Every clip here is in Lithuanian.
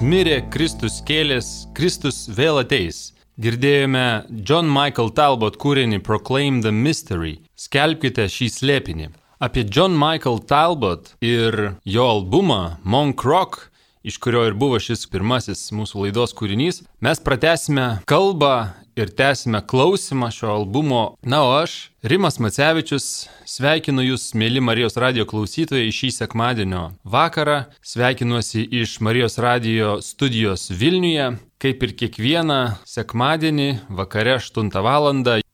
mirė, Kristus kėlės, Kristus vėl ateis. Girdėjome John Michael Talbot kūrinį Proclaim the Mystery. Skelbkite šį slėpinį. Apie John Michael Talbot ir jo albumą Monk Rock, iš kurio ir buvo šis pirmasis mūsų laidos kūrinys, mes pratesime kalbą ir tęsime klausimą šio albumo. Na, o aš, Rimas Macevičius, sveikinu Jūs, mėly Marijos radio klausytojai, šį sekmadienio vakarą. Sveikinuosi iš Marijos radio studijos Vilniuje. Kaip ir kiekvieną sekmadienį vakare 8 val.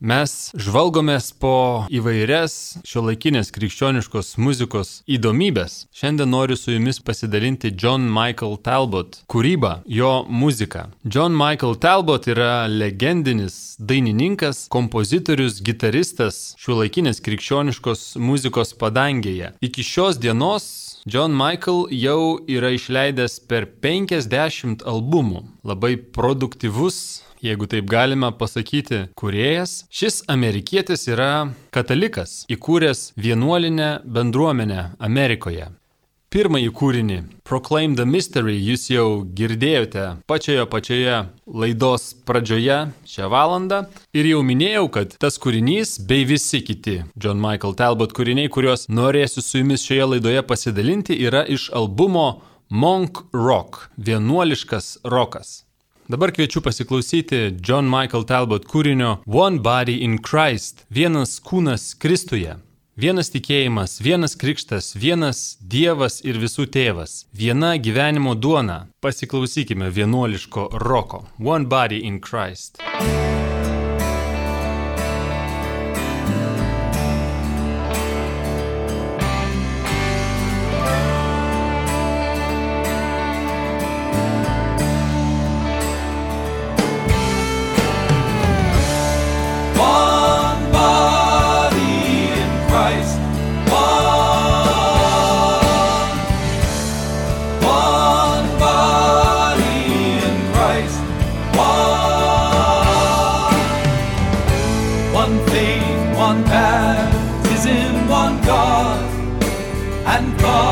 Mes žvalgomės po įvairias šio laikinės krikščioniškos muzikos įdomybės. Šiandien noriu su jumis pasidalinti John Michael Talbot kūrybą, jo muziką. John Michael Talbot yra legendinis dainininkas, kompozitorius, gitaristas šio laikinės krikščioniškos muzikos padangėje. Iki šios dienos John Michael jau yra išleidęs per 50 albumų. Labai produktyvus, jeigu taip galima pasakyti, kuriejas. Šis amerikietis yra katalikas, įkūręs vienuolinę bendruomenę Amerikoje. Pirmąjį kūrinį Proclaim the Mystery jūs jau girdėjote pačioje pačioje laidos pradžioje šią valandą. Ir jau minėjau, kad tas kūrinys bei visi kiti John Michael Talbot kūriniai, kuriuos norėsiu su jumis šioje laidoje pasidalinti, yra iš albumo Monk Rock - vienuoliškas rokas. Dabar kviečiu pasiklausyti John Michael Talbot kūrinio One Body in Christ - vienas kūnas Kristuje. Vienas tikėjimas, vienas krikštas, vienas Dievas ir visų tėvas, viena gyvenimo duona. Pasiklausykime vienuoliško roko. One body in Christ. One and Father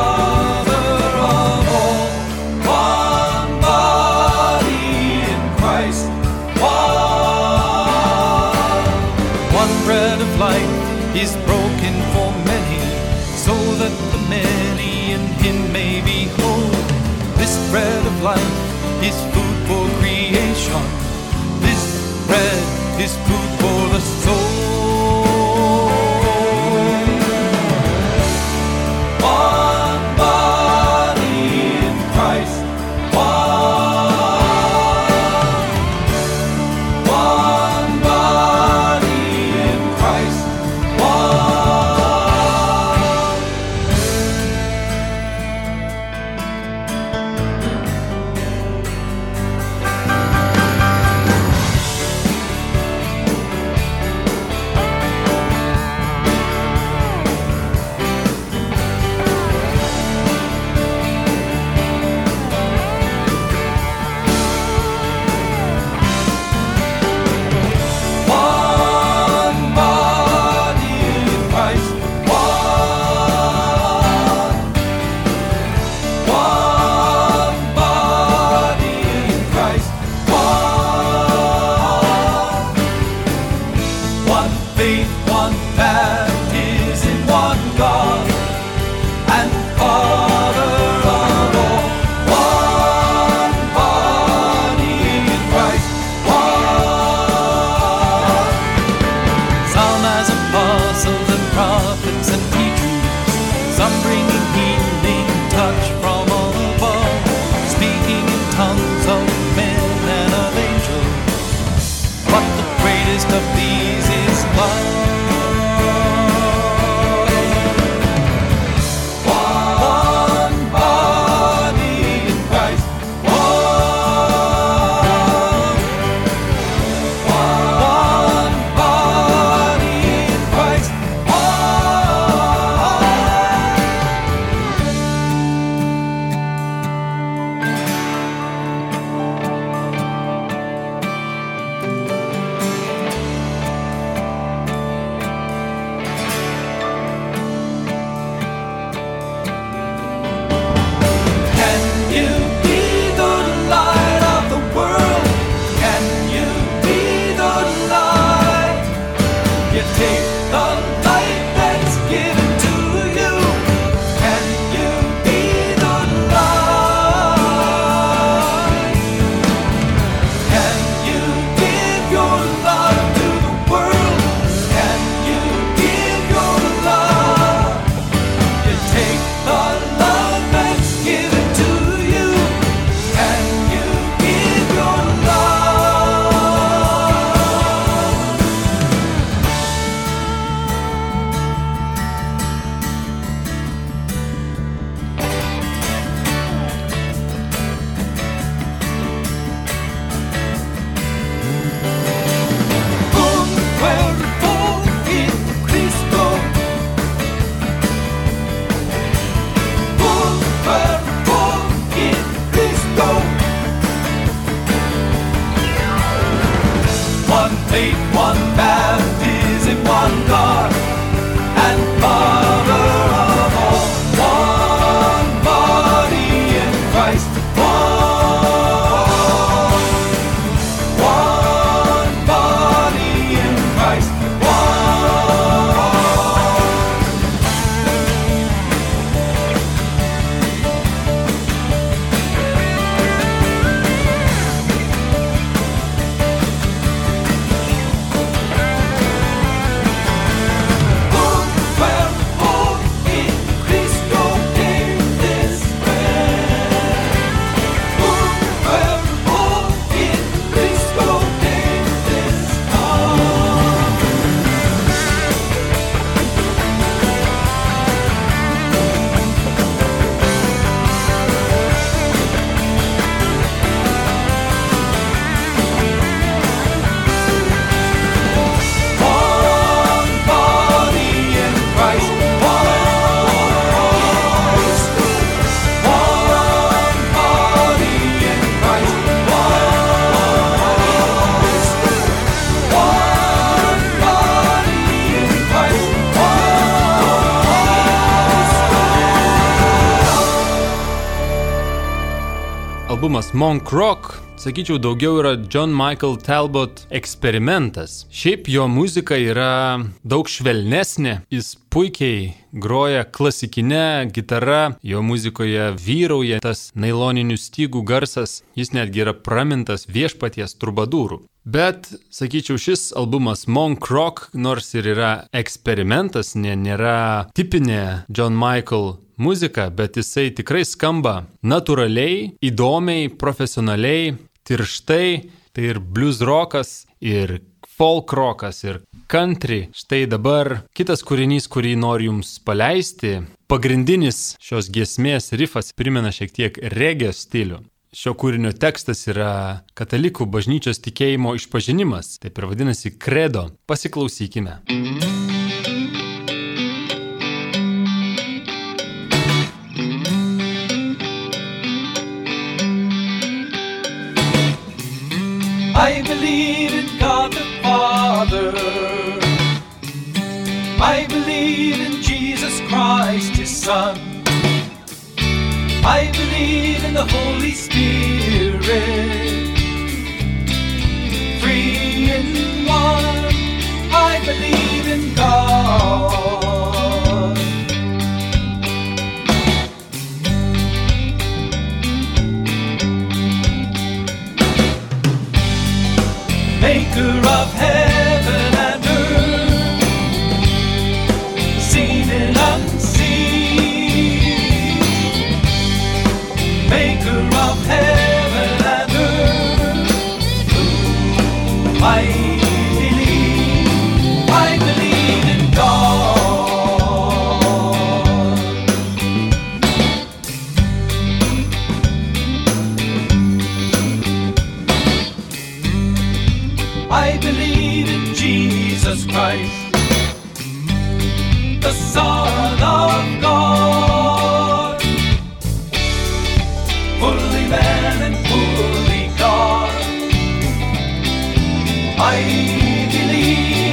Monk Rock, sakyčiau, daugiau yra John Michael Talbot eksperimentas. Šiaip jo muzika yra daug švelnesnė, jis puikiai groja klasikinė gitara, jo muzikoje vyrauja tas nailoninių stygų garsas, jis netgi yra pramintas viešpaties trubadūrų. Bet, sakyčiau, šis albumas Monk Rock, nors ir yra eksperimentas, ne, nėra tipinė John Michael muzika, bet jisai tikrai skamba natūraliai, įdomiai, profesionaliai, tirštai, tai ir blues rokas, ir folk rokas, ir country. Štai dabar kitas kūrinys, kurį noriu jums paleisti. Pagrindinis šios giesmės rifas primena šiek tiek regio stilių. Šio kūrinio tekstas yra katalikų bažnyčios tikėjimo išpažinimas, taip ir vadinasi kredo. Pasiklausykime. I believe in God the Father. I believe in Jesus Christ, His Son. I believe in the Holy Spirit. I believe,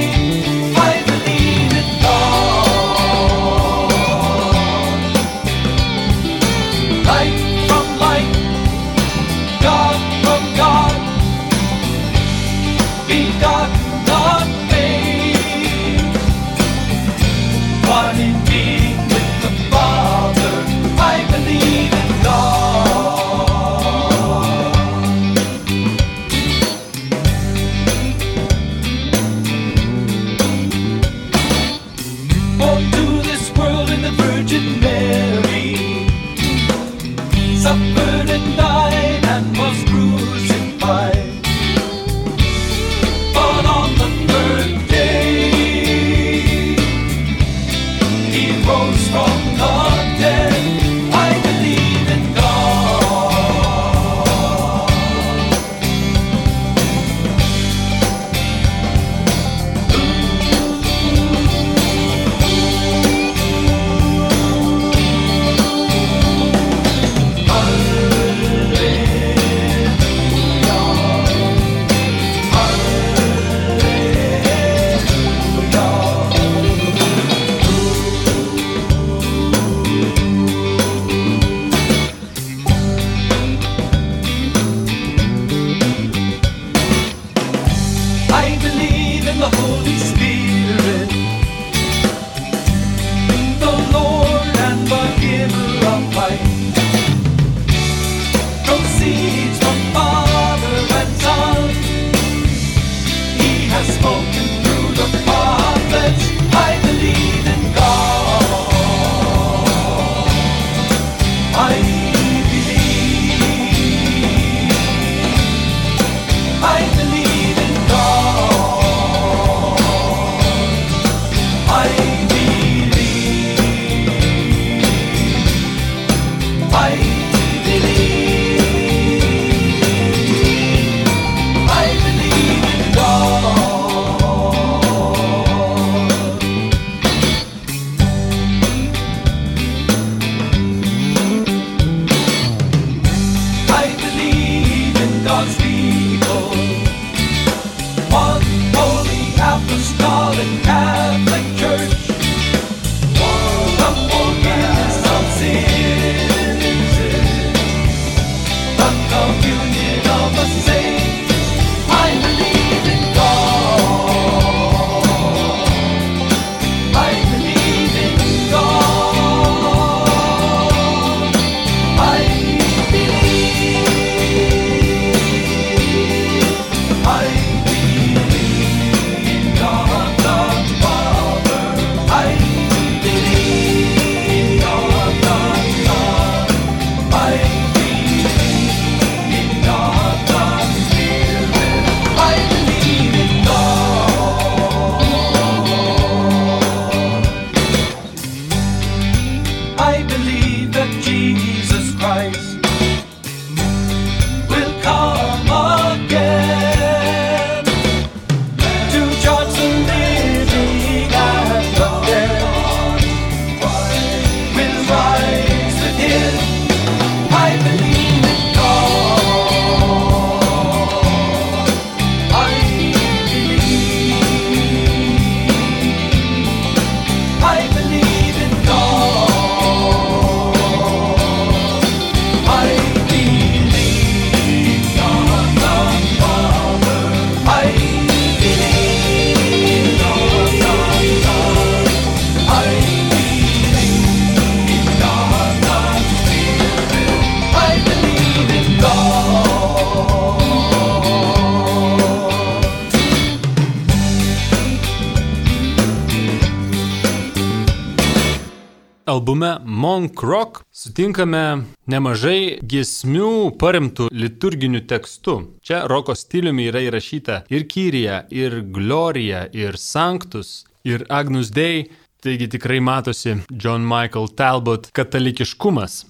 albume Monk Rock sutinkame nemažai giesmių paremtų liturginiu tekstu. Čia roko stiliumi yra įrašyta ir Kyrija, ir Glorija, ir Sanctus, ir Agnus Dei. Taigi tikrai matosi John Michael Talbot katalikiškumas.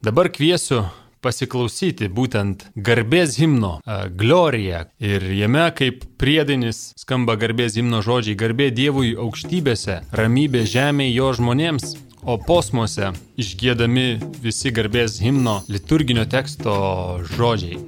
Dabar kviesiu pasiklausyti būtent garbės himno Glorija. Ir jame kaip priedainis skamba garbės himno žodžiai - garbė Dievui aukštybėse, ramybė žemėje jo žmonėms. O posmuose išgėdami visi garbės himno liturginio teksto žodžiai.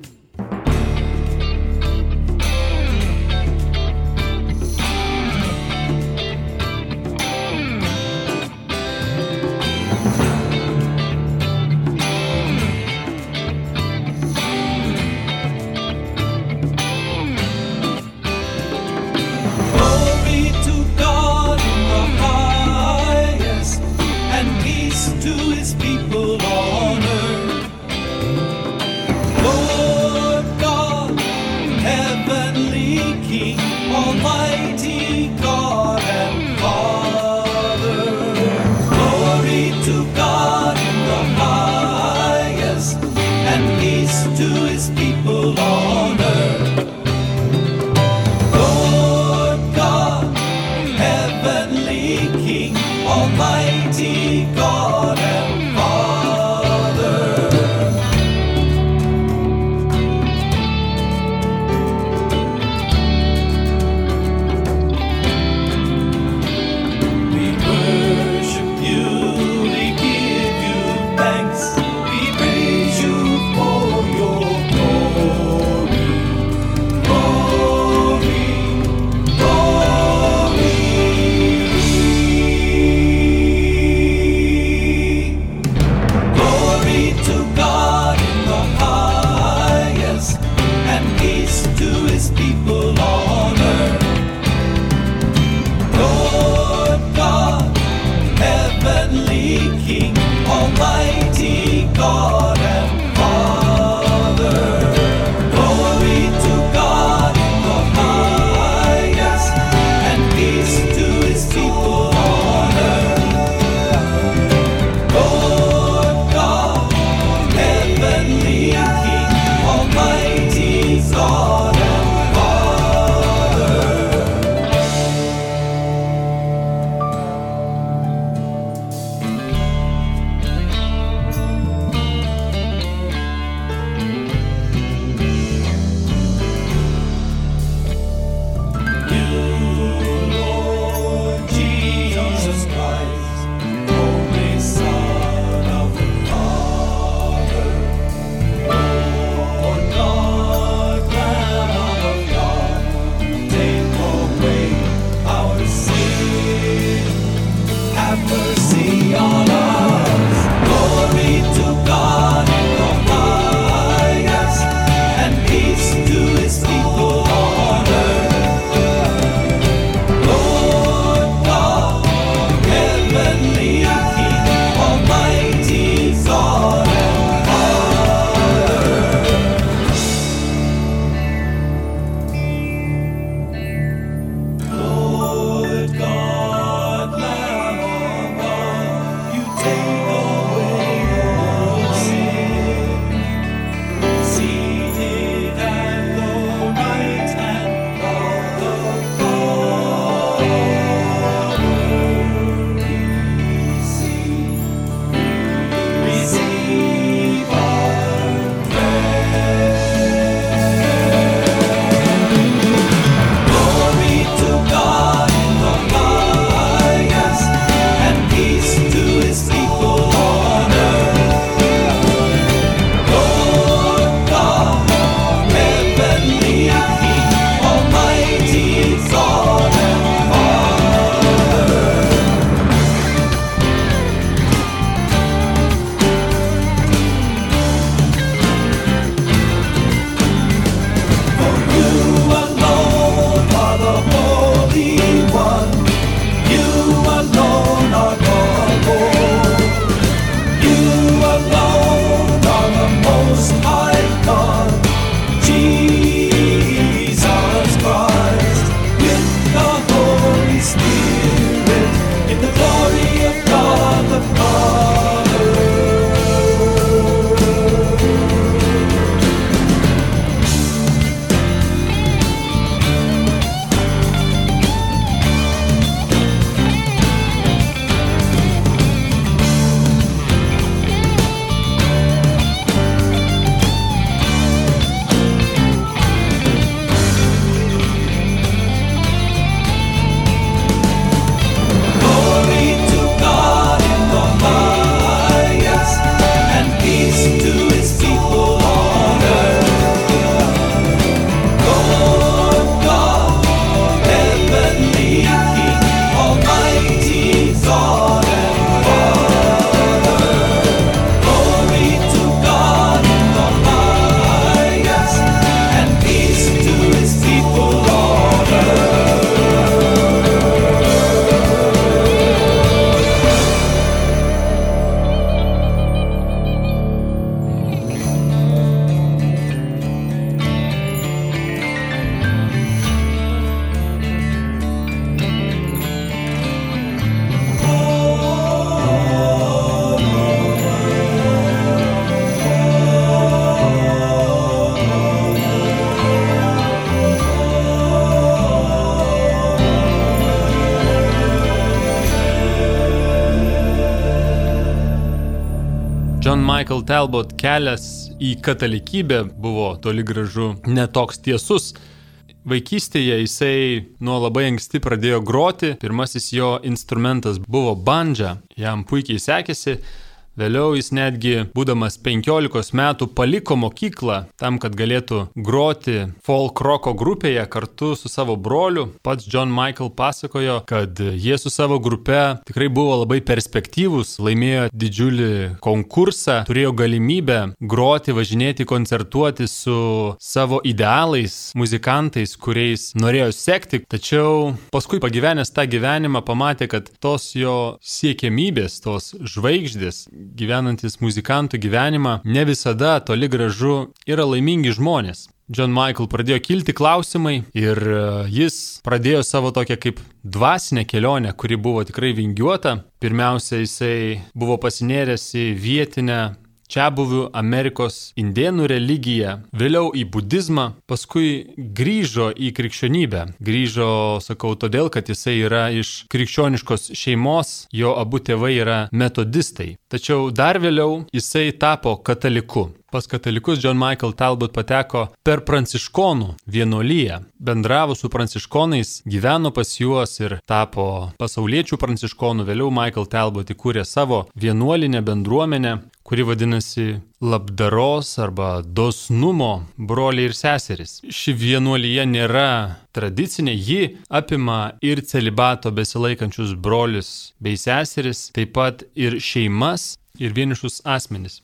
Michael Talbot kelias į katalikybę buvo toli gražu netoks tiesus. Vaikystėje jisai nuo labai anksti pradėjo groti, pirmasis jo instrumentas buvo bandža, jam puikiai sekėsi, Vėliau jis netgi, būdamas 15 metų, paliko mokyklą tam, kad galėtų groti folk roko grupėje kartu su savo broliu. Pats John Michael pasakojo, kad jie su savo grupe tikrai buvo labai perspektyvūs, laimėjo didžiulį konkursą, turėjo galimybę groti, važinėti, koncertuoti su savo idealais, muzikantais, kuriais norėjo sekti. Tačiau paskui pagyvenęs tą gyvenimą pamatė, kad tos jo siekiamybės, tos žvaigždės, gyvenantis muzikantų gyvenimą ne visada toli gražu yra laimingi žmonės. John Michael pradėjo kilti klausimai ir e, jis pradėjo savo tokią kaip dvasinę kelionę, kuri buvo tikrai vingiuota. Pirmiausia, jisai buvo pasinėręs į vietinę čia buvių Amerikos indienų religiją, vėliau į budizmą, paskui grįžo į krikščionybę. Grįžo, sakau, todėl, kad jisai yra iš krikščioniškos šeimos, jo abu tėvai yra metodistai. Tačiau dar vėliau jisai tapo kataliku. Pas katalikus John Michael Talbot pateko per pranciškonų vienuolyje. Bendravo su pranciškonais, gyveno pas juos ir tapo pasauliečių pranciškonų. Vėliau Michael Talbot įkūrė savo vienuolinę bendruomenę, kuri vadinasi labdaros arba dosnumo broliai ir seserys. Ši vienuolyje nėra tradicinė, ji apima ir celibato besilaikančius brolius bei seseris, taip pat ir šeimas ir vienišus asmenis.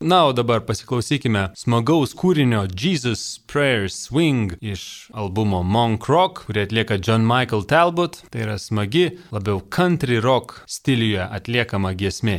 Na, o dabar pasiklausykime smagaus kūrinio Jesus Prayer Swing iš albumo Monk Rock, kurį atlieka John Michael Talbot. Tai yra smagi, labiau country rock stiliuje atliekama giesmė.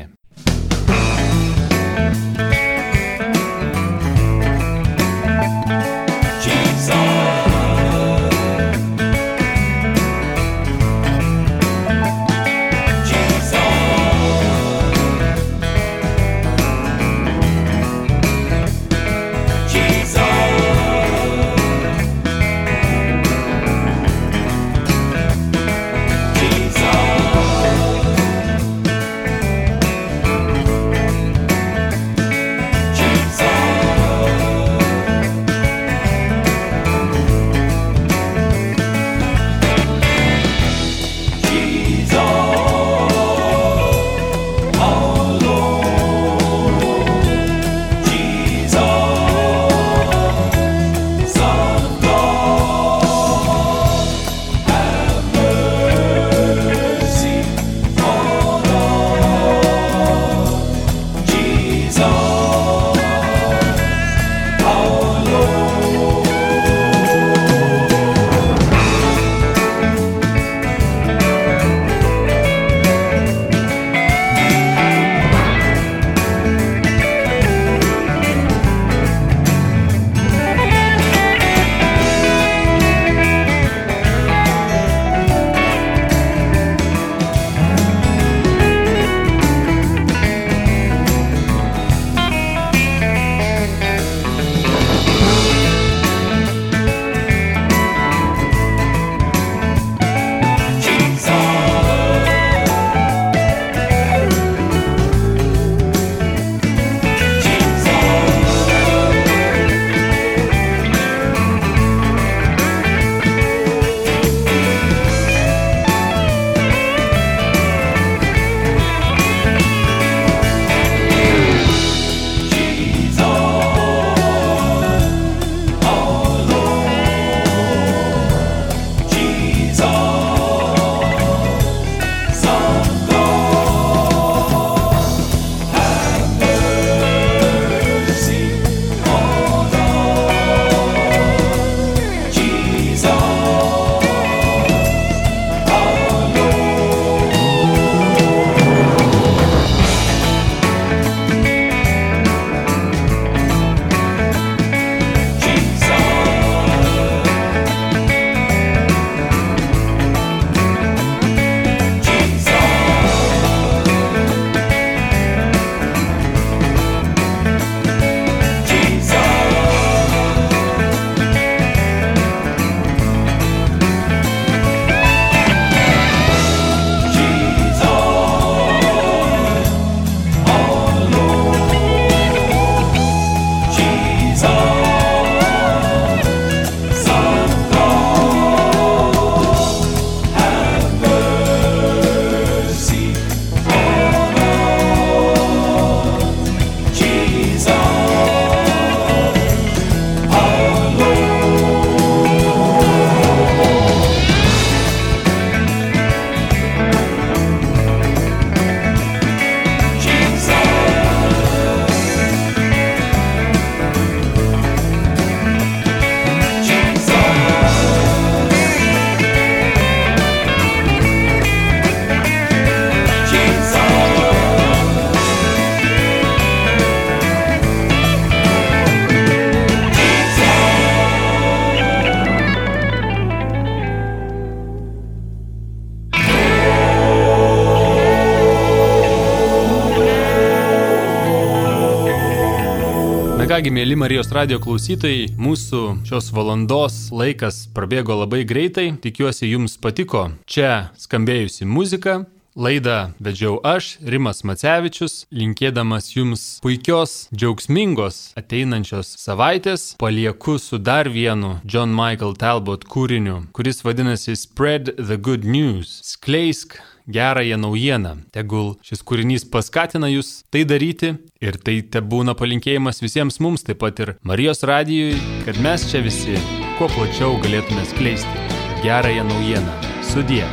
Kągi, mėly Marijos radio klausytojai, mūsų šios valandos laikas prabėgo labai greitai, tikiuosi jums patiko čia skambėjusi muzika. Laidą vedžiau aš, Rimas Macevičius, linkėdamas jums puikios, džiaugsmingos ateinančios savaitės, palieku su dar vienu John Michael Talbot kūriniu, kuris vadinasi Spread the Good News. Skleisk gerąją naujieną. Tegul šis kūrinys paskatina jūs tai daryti ir tai te būna palinkėjimas visiems mums, taip pat ir Marijos radijui, kad mes čia visi kuo plačiau galėtume skleisti gerąją naujieną. Sudie.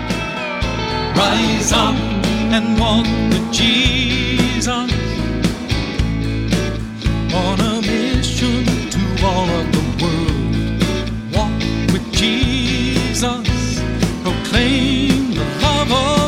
Rise up and walk with Jesus on a mission to all of the world. Walk with Jesus, proclaim the love of